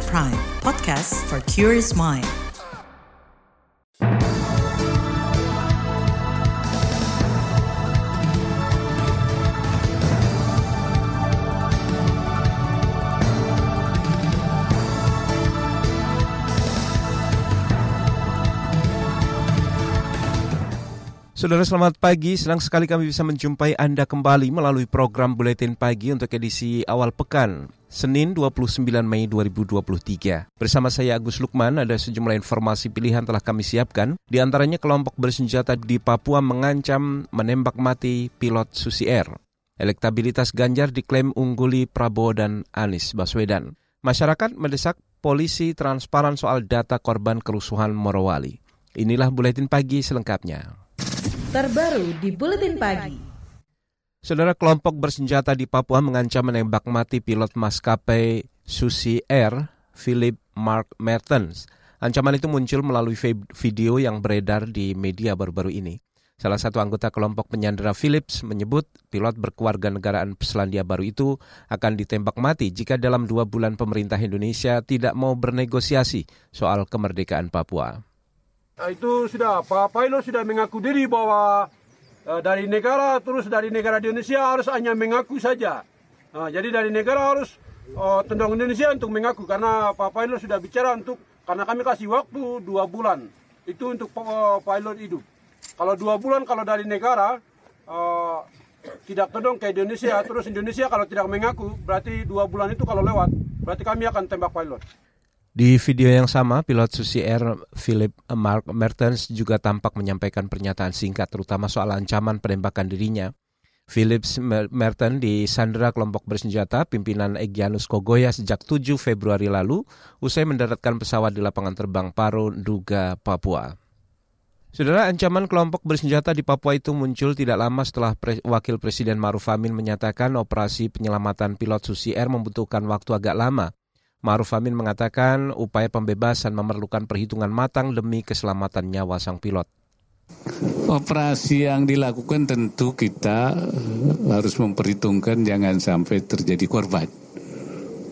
KBR Prime, podcast for curious mind. Saudara selamat pagi, senang sekali kami bisa menjumpai Anda kembali melalui program Buletin Pagi untuk edisi awal pekan, Senin 29 Mei 2023. Bersama saya Agus Lukman, ada sejumlah informasi pilihan telah kami siapkan. Di antaranya kelompok bersenjata di Papua mengancam menembak mati pilot Susi Air. Elektabilitas Ganjar diklaim ungguli Prabowo dan Anies Baswedan. Masyarakat mendesak polisi transparan soal data korban kerusuhan Morowali. Inilah Buletin Pagi selengkapnya terbaru di Buletin Pagi. Saudara kelompok bersenjata di Papua mengancam menembak mati pilot maskapai Susi Air, Philip Mark Mertens. Ancaman itu muncul melalui video yang beredar di media baru-baru ini. Salah satu anggota kelompok penyandera Philips menyebut pilot berkeluarga negaraan Selandia Baru itu akan ditembak mati jika dalam dua bulan pemerintah Indonesia tidak mau bernegosiasi soal kemerdekaan Papua. Itu sudah Pak Pilot sudah mengaku diri bahwa dari negara terus dari negara Indonesia harus hanya mengaku saja. Nah, jadi dari negara harus uh, tendang Indonesia untuk mengaku karena Pak Pilot sudah bicara untuk karena kami kasih waktu dua bulan itu untuk uh, pilot hidup. Kalau dua bulan kalau dari negara uh, tidak tendang ke Indonesia terus Indonesia kalau tidak mengaku berarti dua bulan itu kalau lewat berarti kami akan tembak pilot. Di video yang sama, pilot Susi Air Philip Mark Mertens juga tampak menyampaikan pernyataan singkat terutama soal ancaman penembakan dirinya. Philips Merton disandera kelompok bersenjata pimpinan Egyanus Kogoya sejak 7 Februari lalu usai mendaratkan pesawat di lapangan terbang Paro, Duga, Papua. Saudara, ancaman kelompok bersenjata di Papua itu muncul tidak lama setelah Pre Wakil Presiden Maruf Amin menyatakan operasi penyelamatan pilot Susi Air membutuhkan waktu agak lama. Maruf Amin mengatakan upaya pembebasan memerlukan perhitungan matang demi keselamatan nyawa sang pilot. Operasi yang dilakukan tentu kita harus memperhitungkan jangan sampai terjadi korban.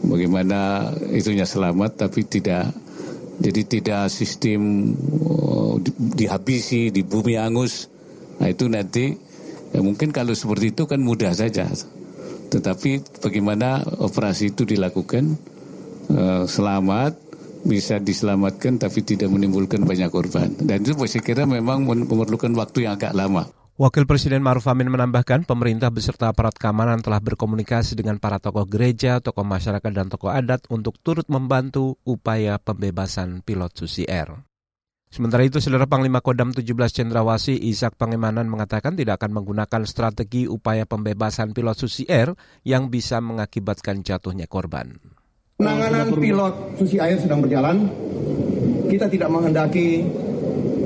Bagaimana itunya selamat tapi tidak jadi tidak sistem oh, dihabisi di bumi angus. Nah itu nanti ya mungkin kalau seperti itu kan mudah saja. Tetapi bagaimana operasi itu dilakukan uh, selamat bisa diselamatkan tapi tidak menimbulkan banyak korban. Dan itu saya kira memang memerlukan waktu yang agak lama. Wakil Presiden Maruf Amin menambahkan pemerintah beserta aparat keamanan telah berkomunikasi dengan para tokoh gereja, tokoh masyarakat, dan tokoh adat untuk turut membantu upaya pembebasan pilot Susi Air. Sementara itu, Saudara Panglima Kodam 17 Cendrawasi Ishak Pangemanan mengatakan tidak akan menggunakan strategi upaya pembebasan pilot Susi Air yang bisa mengakibatkan jatuhnya korban. Penanganan pilot Susi Air sedang berjalan. Kita tidak menghendaki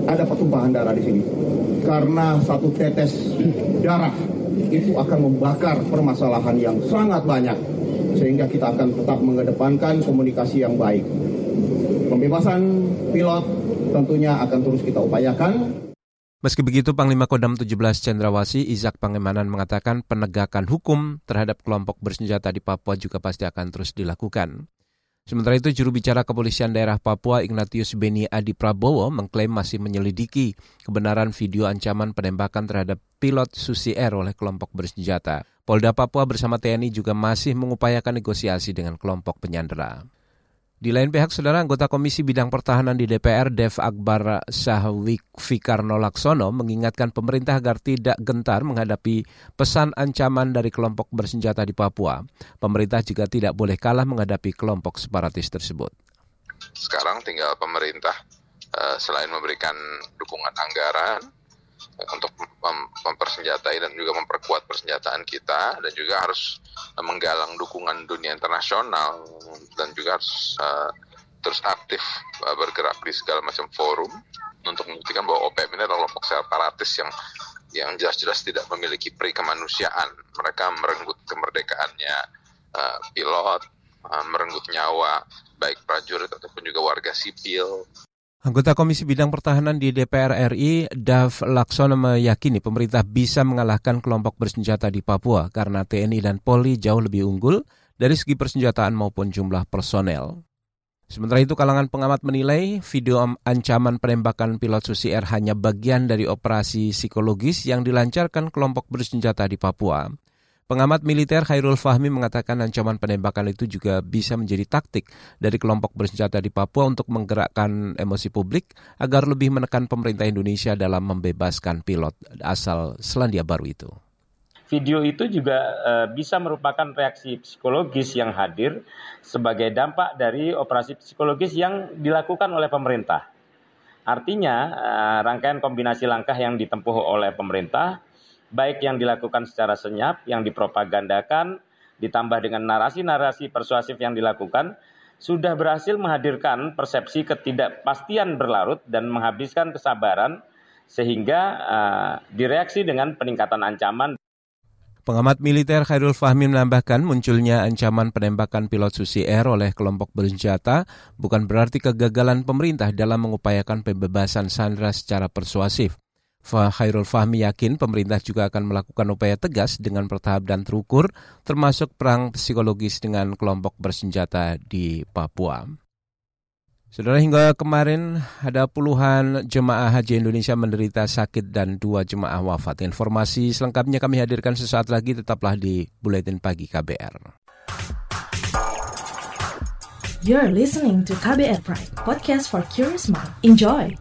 ada pertumpahan darah di sini. Karena satu tetes darah itu akan membakar permasalahan yang sangat banyak. Sehingga kita akan tetap mengedepankan komunikasi yang baik. Pembebasan pilot tentunya akan terus kita upayakan. Meski begitu, Panglima Kodam 17 Cendrawasi Izak Pangemanan mengatakan penegakan hukum terhadap kelompok bersenjata di Papua juga pasti akan terus dilakukan. Sementara itu, juru bicara kepolisian daerah Papua Ignatius Beni Adi Prabowo mengklaim masih menyelidiki kebenaran video ancaman penembakan terhadap pilot Susi Air oleh kelompok bersenjata. Polda Papua bersama TNI juga masih mengupayakan negosiasi dengan kelompok penyandera. Di lain pihak, saudara anggota Komisi Bidang Pertahanan di DPR, Dev Akbar Sahwik Fikarno Laksono, mengingatkan pemerintah agar tidak gentar menghadapi pesan ancaman dari kelompok bersenjata di Papua. Pemerintah juga tidak boleh kalah menghadapi kelompok separatis tersebut. Sekarang tinggal pemerintah eh, selain memberikan dukungan anggaran, untuk mempersenjatai dan juga memperkuat persenjataan kita dan juga harus menggalang dukungan dunia internasional dan juga harus uh, terus aktif uh, bergerak di segala macam forum untuk membuktikan bahwa OPM ini adalah kelompok separatis yang yang jelas-jelas tidak memiliki peri kemanusiaan. Mereka merenggut kemerdekaannya uh, pilot, uh, merenggut nyawa baik prajurit ataupun juga warga sipil. Anggota Komisi Bidang Pertahanan di DPR RI, Dav Laksono meyakini pemerintah bisa mengalahkan kelompok bersenjata di Papua karena TNI dan Polri jauh lebih unggul dari segi persenjataan maupun jumlah personel. Sementara itu kalangan pengamat menilai video ancaman penembakan pilot Susi Air hanya bagian dari operasi psikologis yang dilancarkan kelompok bersenjata di Papua. Pengamat militer Khairul Fahmi mengatakan ancaman penembakan itu juga bisa menjadi taktik dari kelompok bersenjata di Papua untuk menggerakkan emosi publik agar lebih menekan pemerintah Indonesia dalam membebaskan pilot asal Selandia Baru itu video itu juga uh, bisa merupakan reaksi psikologis yang hadir sebagai dampak dari operasi psikologis yang dilakukan oleh pemerintah. Artinya, uh, rangkaian kombinasi langkah yang ditempuh oleh pemerintah, baik yang dilakukan secara senyap, yang dipropagandakan, ditambah dengan narasi-narasi persuasif yang dilakukan, sudah berhasil menghadirkan persepsi ketidakpastian berlarut dan menghabiskan kesabaran sehingga uh, direaksi dengan peningkatan ancaman Pengamat militer Khairul Fahmi menambahkan munculnya ancaman penembakan pilot Susi Air oleh kelompok bersenjata bukan berarti kegagalan pemerintah dalam mengupayakan pembebasan Sandra secara persuasif. Khairul Fahmi yakin pemerintah juga akan melakukan upaya tegas dengan bertahap dan terukur, termasuk perang psikologis dengan kelompok bersenjata di Papua. Saudara hingga kemarin ada puluhan jemaah haji Indonesia menderita sakit dan dua jemaah wafat. Informasi selengkapnya kami hadirkan sesaat lagi tetaplah di Buletin Pagi KBR. You're listening to KBR Pride, podcast for curious mind. Enjoy!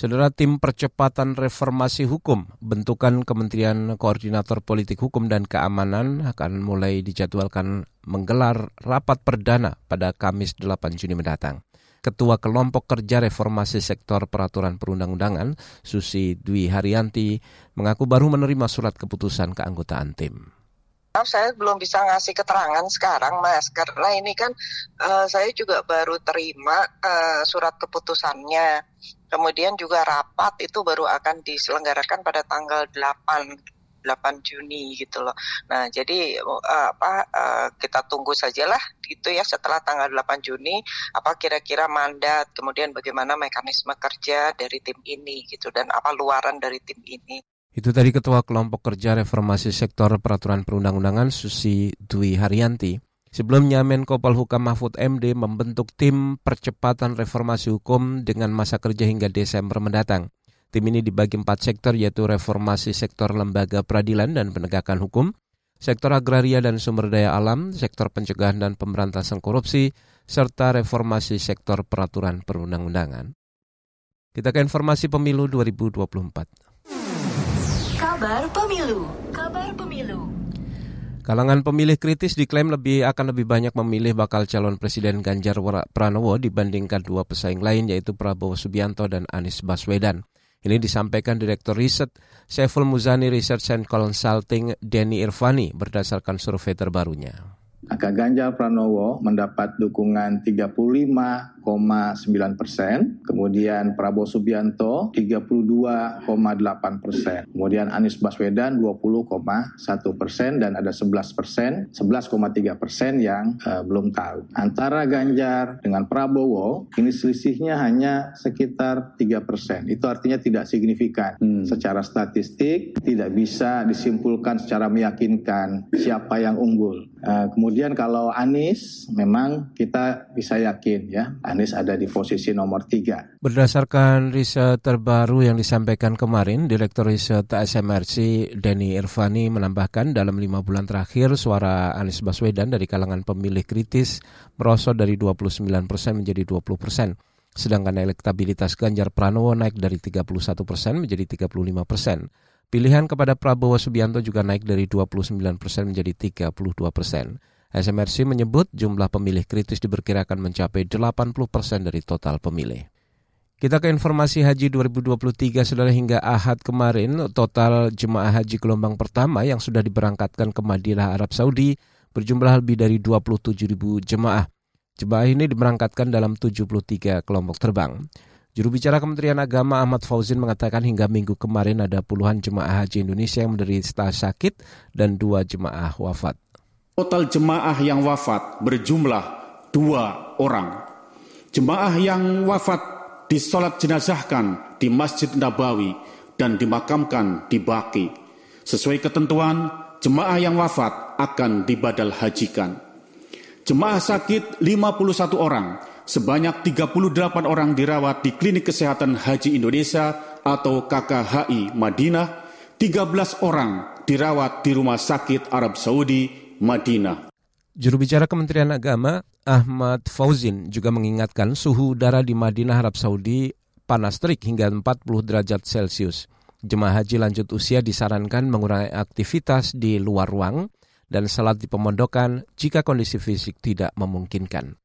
Saudara tim percepatan reformasi hukum bentukan Kementerian Koordinator Politik Hukum dan Keamanan akan mulai dijadwalkan menggelar rapat perdana pada Kamis 8 Juni mendatang. Ketua Kelompok Kerja Reformasi Sektor Peraturan Perundang-undangan, Susi Dwi Haryanti, mengaku baru menerima surat keputusan keanggotaan tim. Saya belum bisa ngasih keterangan sekarang, Mas, karena ini kan uh, saya juga baru terima uh, surat keputusannya Kemudian juga rapat itu baru akan diselenggarakan pada tanggal 8 8 Juni gitu loh. Nah, jadi uh, apa uh, kita tunggu sajalah gitu ya setelah tanggal 8 Juni apa kira-kira mandat, kemudian bagaimana mekanisme kerja dari tim ini gitu dan apa luaran dari tim ini. Itu tadi Ketua Kelompok Kerja Reformasi Sektor Peraturan Perundang-undangan Susi Dwi Haryanti. Sebelumnya Menko Polhukam Mahfud MD membentuk tim percepatan reformasi hukum dengan masa kerja hingga Desember mendatang. Tim ini dibagi empat sektor yaitu reformasi sektor lembaga peradilan dan penegakan hukum, sektor agraria dan sumber daya alam, sektor pencegahan dan pemberantasan korupsi, serta reformasi sektor peraturan perundang-undangan. Kita ke informasi pemilu 2024. Kabar pemilu. Kabar. Kalangan pemilih kritis diklaim lebih akan lebih banyak memilih bakal calon Presiden Ganjar Pranowo dibandingkan dua pesaing lain yaitu Prabowo Subianto dan Anies Baswedan. Ini disampaikan Direktur Riset Saiful Muzani Research and Consulting Denny Irvani berdasarkan survei terbarunya. Maka Ganjar Pranowo mendapat dukungan 35,9 persen, kemudian Prabowo Subianto 32,8 persen, kemudian Anies Baswedan 20,1 persen dan ada 11 persen, 11,3 persen yang uh, belum tahu. Antara Ganjar dengan Prabowo ini selisihnya hanya sekitar 3 persen. Itu artinya tidak signifikan. Hmm. Secara statistik tidak bisa disimpulkan secara meyakinkan siapa yang unggul. Uh, kemudian kalau Anies memang kita bisa yakin ya Anies ada di posisi nomor tiga. Berdasarkan riset terbaru yang disampaikan kemarin, Direktur Riset SMRC Denny Irvani menambahkan dalam lima bulan terakhir suara Anies Baswedan dari kalangan pemilih kritis merosot dari 29 persen menjadi 20 persen. Sedangkan elektabilitas Ganjar Pranowo naik dari 31 persen menjadi 35 persen. Pilihan kepada Prabowo Subianto juga naik dari 29 persen menjadi 32 persen. SMRC menyebut jumlah pemilih kritis diperkirakan mencapai 80 persen dari total pemilih. Kita ke informasi haji 2023, saudara hingga Ahad kemarin, total jemaah haji gelombang pertama yang sudah diberangkatkan ke Madinah Arab Saudi berjumlah lebih dari 27 ribu jemaah. Jemaah ini diberangkatkan dalam 73 kelompok terbang. Juru bicara Kementerian Agama Ahmad Fauzin mengatakan hingga minggu kemarin ada puluhan jemaah haji Indonesia yang menderita sakit dan dua jemaah wafat. Total jemaah yang wafat berjumlah dua orang. Jemaah yang wafat disolat jenazahkan di Masjid Nabawi dan dimakamkan di Baki. Sesuai ketentuan, jemaah yang wafat akan dibadal hajikan. Jemaah sakit 51 orang, sebanyak 38 orang dirawat di Klinik Kesehatan Haji Indonesia atau KKHI Madinah, 13 orang dirawat di Rumah Sakit Arab Saudi Madinah. Juru bicara Kementerian Agama Ahmad Fauzin juga mengingatkan suhu udara di Madinah Arab Saudi panas terik hingga 40 derajat Celcius. Jemaah haji lanjut usia disarankan mengurangi aktivitas di luar ruang dan salat di pemondokan jika kondisi fisik tidak memungkinkan.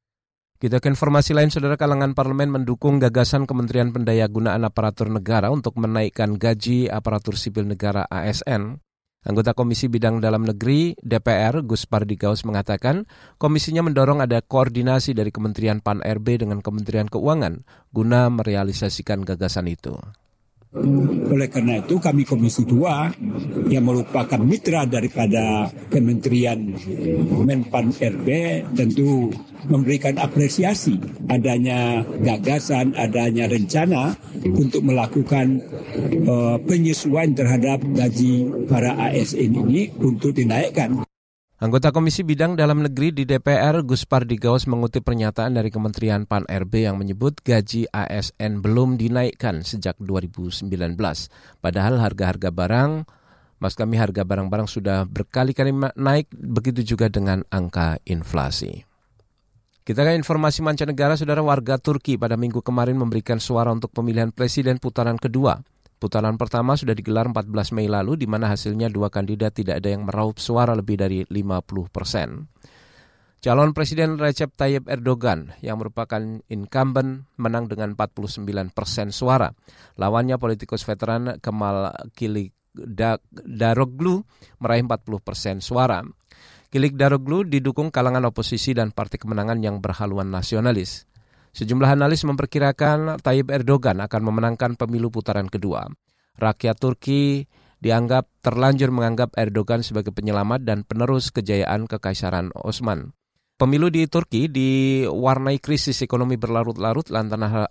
Kita ke informasi lain, saudara kalangan parlemen mendukung gagasan Kementerian Pendayagunaan Aparatur Negara untuk menaikkan gaji aparatur sipil negara ASN Anggota Komisi Bidang Dalam Negeri DPR Gus Pardigaus mengatakan komisinya mendorong ada koordinasi dari Kementerian PAN-RB dengan Kementerian Keuangan guna merealisasikan gagasan itu. Oleh karena itu kami Komisi 2 yang merupakan mitra daripada Kementerian Menpan RB tentu memberikan apresiasi adanya gagasan, adanya rencana untuk melakukan uh, penyesuaian terhadap gaji para ASN ini untuk dinaikkan. Anggota Komisi Bidang Dalam Negeri di DPR, Gus Pardigaus mengutip pernyataan dari Kementerian PAN-RB yang menyebut gaji ASN belum dinaikkan sejak 2019. Padahal harga-harga barang, mas kami harga barang-barang sudah berkali-kali naik, begitu juga dengan angka inflasi. Kita ke informasi mancanegara, saudara warga Turki pada minggu kemarin memberikan suara untuk pemilihan presiden putaran kedua. Putaran pertama sudah digelar 14 Mei lalu di mana hasilnya dua kandidat tidak ada yang meraup suara lebih dari 50 persen. Calon Presiden Recep Tayyip Erdogan yang merupakan incumbent menang dengan 49 persen suara. Lawannya politikus veteran Kemal Kilik Daroglu meraih 40 persen suara. Kilik Daroglu didukung kalangan oposisi dan partai kemenangan yang berhaluan nasionalis. Sejumlah analis memperkirakan Tayyip Erdogan akan memenangkan pemilu putaran kedua. Rakyat Turki dianggap terlanjur menganggap Erdogan sebagai penyelamat dan penerus kejayaan Kekaisaran Osman. Pemilu di Turki diwarnai krisis ekonomi berlarut-larut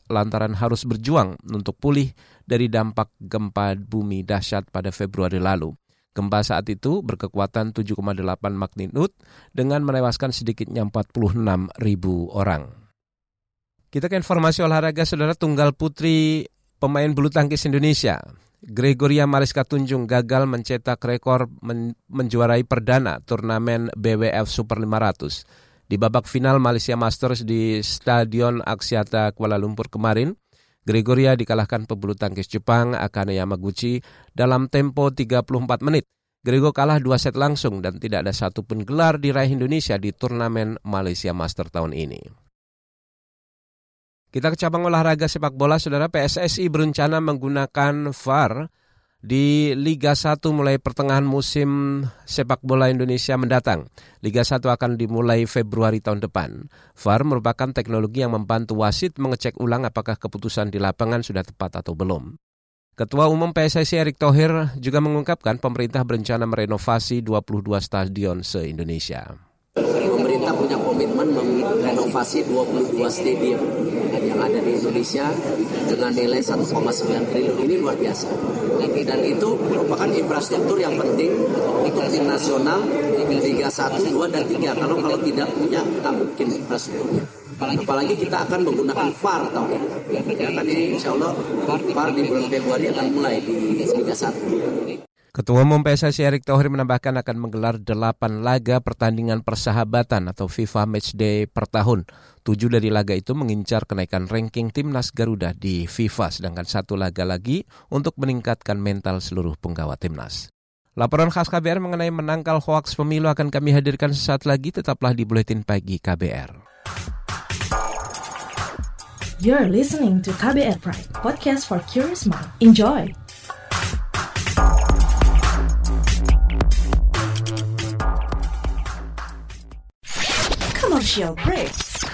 lantaran harus berjuang untuk pulih dari dampak gempa bumi dahsyat pada Februari lalu. Gempa saat itu berkekuatan 7,8 magnitudo dengan menewaskan sedikitnya 46 ribu orang. Kita ke informasi olahraga, saudara tunggal putri pemain bulu tangkis Indonesia. Gregoria Mariska Tunjung gagal mencetak rekor men menjuarai perdana turnamen BWF Super 500. Di babak final Malaysia Masters di Stadion Aksiata Kuala Lumpur kemarin, Gregoria dikalahkan pebulu tangkis Jepang Akane Yamaguchi dalam tempo 34 menit. Grego kalah dua set langsung dan tidak ada satupun gelar diraih Indonesia di turnamen Malaysia Master tahun ini. Kita ke cabang olahraga sepak bola, saudara PSSI berencana menggunakan VAR di Liga 1 mulai pertengahan musim sepak bola Indonesia mendatang. Liga 1 akan dimulai Februari tahun depan. VAR merupakan teknologi yang membantu wasit mengecek ulang apakah keputusan di lapangan sudah tepat atau belum. Ketua Umum PSSI Erick Thohir juga mengungkapkan pemerintah berencana merenovasi 22 stadion se-Indonesia. Pemerintah punya komitmen merenovasi 22 stadion ada di Indonesia dengan nilai 1,9 triliun ini luar biasa. Dan itu merupakan infrastruktur yang penting untuk tim nasional Liga 1, 2, dan 3. Kalau kalau tidak punya, kita mungkin infrastrukturnya. Apalagi kita akan menggunakan VAR tahun ini. Ya kan ini insya Allah VAR di bulan Februari akan mulai di Liga 1. Ketua Umum PSSI Erick Thohir menambahkan akan menggelar delapan laga pertandingan persahabatan atau FIFA Matchday per tahun. Tujuh dari laga itu mengincar kenaikan ranking timnas Garuda di FIFA, sedangkan satu laga lagi untuk meningkatkan mental seluruh penggawa timnas. Laporan khas KBR mengenai menangkal hoaks pemilu akan kami hadirkan sesaat lagi, tetaplah di Buletin Pagi KBR. You're listening to KBR Pride, podcast for curious mind. Enjoy! Commercial break.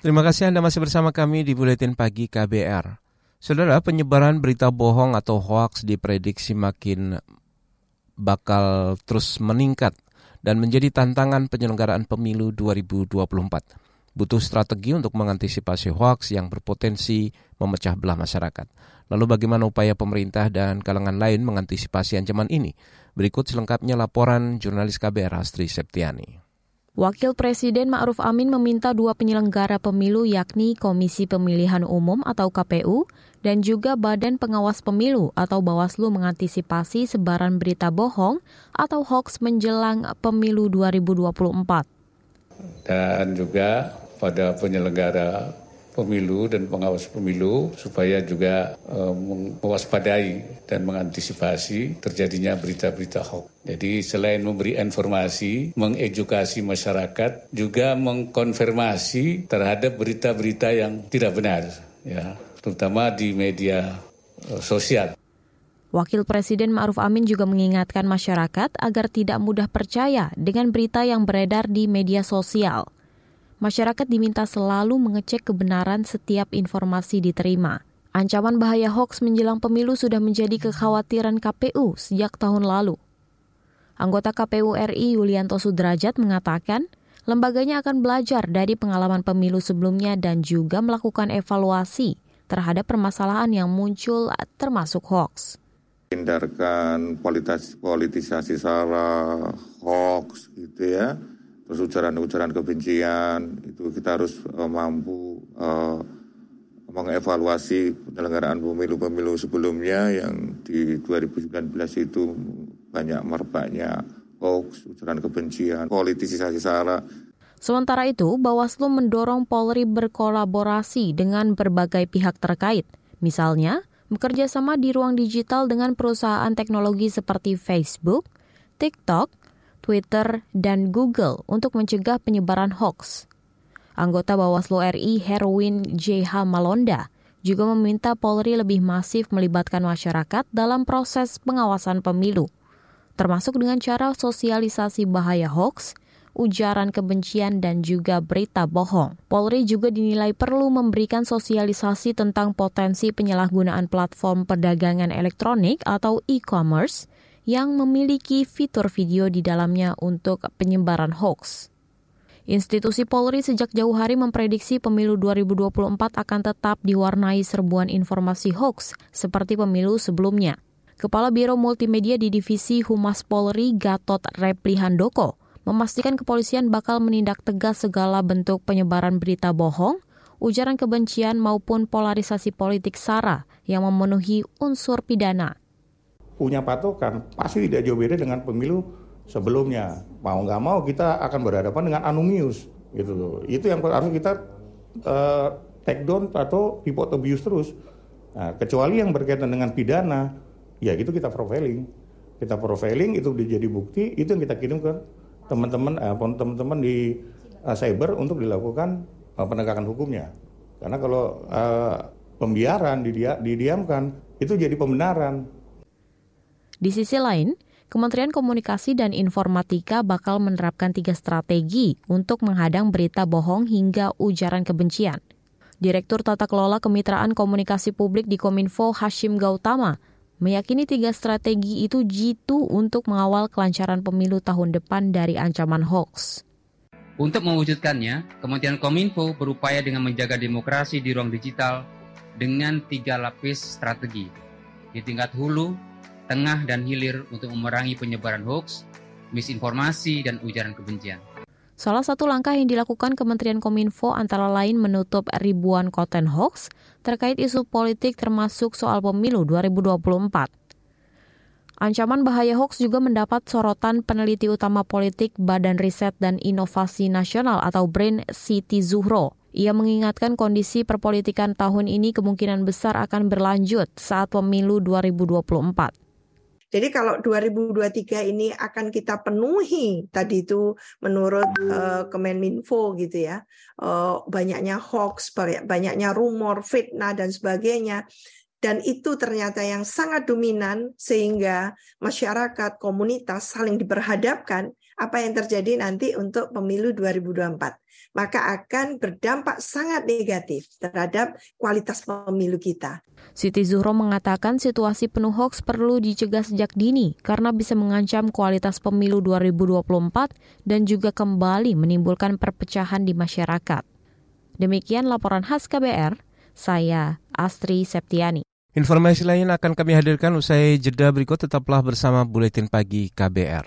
Terima kasih Anda masih bersama kami di Buletin Pagi KBR. Saudara, penyebaran berita bohong atau hoax diprediksi makin bakal terus meningkat dan menjadi tantangan penyelenggaraan pemilu 2024. Butuh strategi untuk mengantisipasi hoax yang berpotensi memecah belah masyarakat. Lalu bagaimana upaya pemerintah dan kalangan lain mengantisipasi ancaman ini? Berikut selengkapnya laporan jurnalis KBR Astri Septiani. Wakil Presiden Ma'ruf Amin meminta dua penyelenggara pemilu yakni Komisi Pemilihan Umum atau KPU dan juga Badan Pengawas Pemilu atau Bawaslu mengantisipasi sebaran berita bohong atau hoax menjelang pemilu 2024. Dan juga pada penyelenggara pemilu dan pengawas pemilu supaya juga um, mewaspadai dan mengantisipasi terjadinya berita-berita hoax. Jadi selain memberi informasi, mengedukasi masyarakat, juga mengkonfirmasi terhadap berita-berita yang tidak benar, ya, terutama di media uh, sosial. Wakil Presiden Ma'ruf Amin juga mengingatkan masyarakat agar tidak mudah percaya dengan berita yang beredar di media sosial masyarakat diminta selalu mengecek kebenaran setiap informasi diterima. Ancaman bahaya hoax menjelang pemilu sudah menjadi kekhawatiran KPU sejak tahun lalu. Anggota KPU RI Yulianto Sudrajat mengatakan, lembaganya akan belajar dari pengalaman pemilu sebelumnya dan juga melakukan evaluasi terhadap permasalahan yang muncul termasuk hoax. Hindarkan politis politisasi sara, hoax gitu ya terus ujaran-ujaran kebencian itu kita harus uh, mampu uh, mengevaluasi penyelenggaraan pemilu-pemilu sebelumnya yang di 2019 itu banyak merebaknya hoax, ujaran kebencian, politisasi sara. Sementara itu, Bawaslu mendorong Polri berkolaborasi dengan berbagai pihak terkait. Misalnya, bekerja sama di ruang digital dengan perusahaan teknologi seperti Facebook, TikTok, Twitter, dan Google untuk mencegah penyebaran hoax. Anggota Bawaslu RI Herwin J.H. Malonda juga meminta Polri lebih masif melibatkan masyarakat dalam proses pengawasan pemilu, termasuk dengan cara sosialisasi bahaya hoax, ujaran kebencian, dan juga berita bohong. Polri juga dinilai perlu memberikan sosialisasi tentang potensi penyalahgunaan platform perdagangan elektronik atau e-commerce yang memiliki fitur video di dalamnya untuk penyebaran hoax. Institusi Polri sejak jauh hari memprediksi pemilu 2024 akan tetap diwarnai serbuan informasi hoax seperti pemilu sebelumnya. Kepala Biro Multimedia di Divisi Humas Polri Gatot Replihandoko memastikan kepolisian bakal menindak tegas segala bentuk penyebaran berita bohong, ujaran kebencian maupun polarisasi politik SARA yang memenuhi unsur pidana punya patokan pasti tidak jauh beda dengan pemilu sebelumnya. Mau nggak mau kita akan berhadapan dengan anumius gitu loh. Itu yang harus kita uh, take down atau report abuse terus. Nah, kecuali yang berkaitan dengan pidana, ya itu kita profiling. Kita profiling itu jadi bukti, itu yang kita kirim ke teman-teman eh, teman-teman di uh, cyber untuk dilakukan uh, penegakan hukumnya. Karena kalau uh, pembiaran didia, didiamkan itu jadi pembenaran di sisi lain, Kementerian Komunikasi dan Informatika bakal menerapkan tiga strategi untuk menghadang berita bohong hingga ujaran kebencian. Direktur Tata Kelola Kemitraan Komunikasi Publik di Kominfo Hashim Gautama meyakini tiga strategi itu jitu untuk mengawal kelancaran pemilu tahun depan dari ancaman hoax. Untuk mewujudkannya, Kementerian Kominfo berupaya dengan menjaga demokrasi di ruang digital dengan tiga lapis strategi di tingkat hulu, tengah, dan hilir untuk memerangi penyebaran hoax, misinformasi, dan ujaran kebencian. Salah satu langkah yang dilakukan Kementerian Kominfo antara lain menutup ribuan konten hoax terkait isu politik termasuk soal pemilu 2024. Ancaman bahaya hoax juga mendapat sorotan peneliti utama politik Badan Riset dan Inovasi Nasional atau BRAIN Siti Zuhro. Ia mengingatkan kondisi perpolitikan tahun ini kemungkinan besar akan berlanjut saat pemilu 2024. Jadi kalau 2023 ini akan kita penuhi tadi itu menurut uh, Kemenminfo gitu ya, uh, banyaknya hoax, banyaknya rumor, fitnah dan sebagainya. Dan itu ternyata yang sangat dominan sehingga masyarakat komunitas saling diperhadapkan apa yang terjadi nanti untuk pemilu 2024 maka akan berdampak sangat negatif terhadap kualitas pemilu kita. Siti Zuhro mengatakan situasi penuh hoax perlu dicegah sejak dini karena bisa mengancam kualitas pemilu 2024 dan juga kembali menimbulkan perpecahan di masyarakat. Demikian laporan khas KBR, saya Astri Septiani. Informasi lain akan kami hadirkan usai jeda berikut tetaplah bersama Buletin Pagi KBR.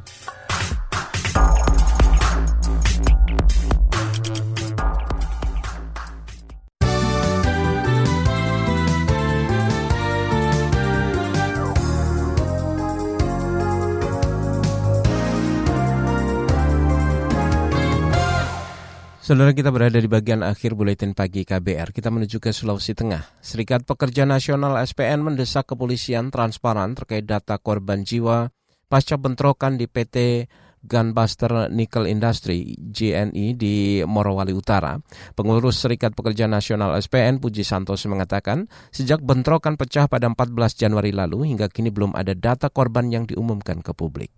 Saudara kita berada di bagian akhir buletin pagi KBR. Kita menuju ke Sulawesi Tengah. Serikat Pekerja Nasional SPN mendesak kepolisian transparan terkait data korban jiwa pasca bentrokan di PT Gunbuster Nickel Industry GNI di Morowali Utara. Pengurus Serikat Pekerja Nasional SPN Puji Santoso mengatakan, sejak bentrokan pecah pada 14 Januari lalu hingga kini belum ada data korban yang diumumkan ke publik.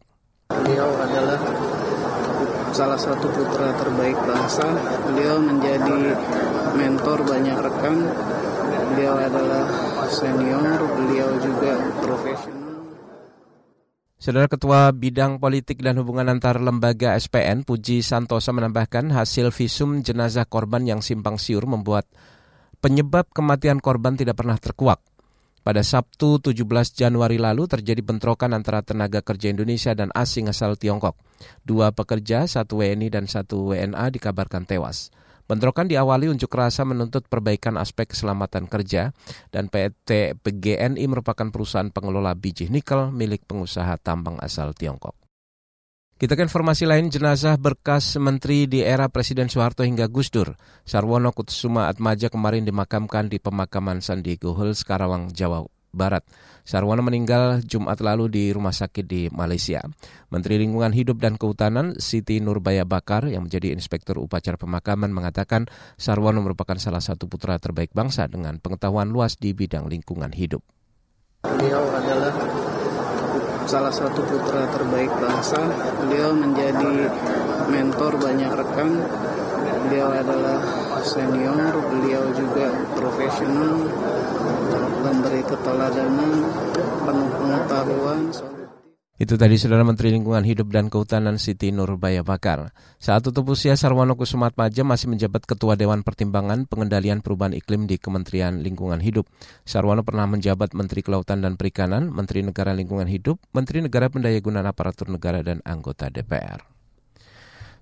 Beliau adalah salah satu putra terbaik bangsa. Beliau menjadi mentor banyak rekan. Beliau adalah senior, beliau juga profesional. Saudara Ketua Bidang Politik dan Hubungan Antar Lembaga SPN, Puji Santosa menambahkan hasil visum jenazah korban yang simpang siur membuat penyebab kematian korban tidak pernah terkuak. Pada Sabtu 17 Januari lalu terjadi bentrokan antara tenaga kerja Indonesia dan asing asal Tiongkok. Dua pekerja, satu WNI dan satu WNA dikabarkan tewas. Bentrokan diawali unjuk rasa menuntut perbaikan aspek keselamatan kerja dan PT PGNI merupakan perusahaan pengelola biji nikel milik pengusaha tambang asal Tiongkok. Kita ke informasi lain, jenazah berkas menteri di era Presiden Soeharto hingga Gus Dur, Sarwono Kutsuma Atmaja kemarin dimakamkan di pemakaman San Diego Hills, Karawang, Jawa Barat. Sarwono meninggal Jumat lalu di rumah sakit di Malaysia. Menteri Lingkungan Hidup dan Kehutanan Siti Nurbaya Bakar yang menjadi inspektur upacara pemakaman mengatakan Sarwono merupakan salah satu putra terbaik bangsa dengan pengetahuan luas di bidang lingkungan hidup. Beliau adalah salah satu putra terbaik bangsa. Beliau menjadi mentor banyak rekan. Beliau adalah senior, beliau juga profesional, memberi keteladanan, penuh pengetahuan. Itu tadi Saudara Menteri Lingkungan Hidup dan Kehutanan Siti Nurbaya Bakar. Saat tutup usia Sarwono Kusumat Maja masih menjabat Ketua Dewan Pertimbangan Pengendalian Perubahan Iklim di Kementerian Lingkungan Hidup. Sarwono pernah menjabat Menteri Kelautan dan Perikanan, Menteri Negara Lingkungan Hidup, Menteri Negara Pendayagunaan Aparatur Negara dan anggota DPR.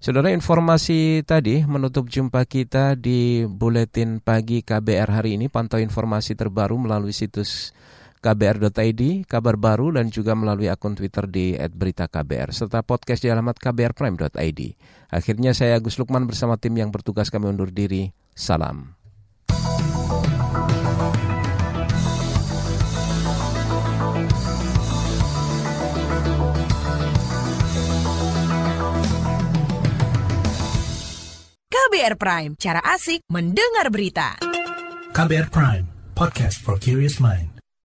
Saudara informasi tadi menutup jumpa kita di Buletin Pagi KBR hari ini. Pantau informasi terbaru melalui situs kbr.id, kabar baru, dan juga melalui akun Twitter di @beritaKBR serta podcast di alamat kbrprime.id. Akhirnya saya Agus Lukman bersama tim yang bertugas kami undur diri. Salam. KBR Prime, cara asik mendengar berita. KBR Prime, podcast for curious mind.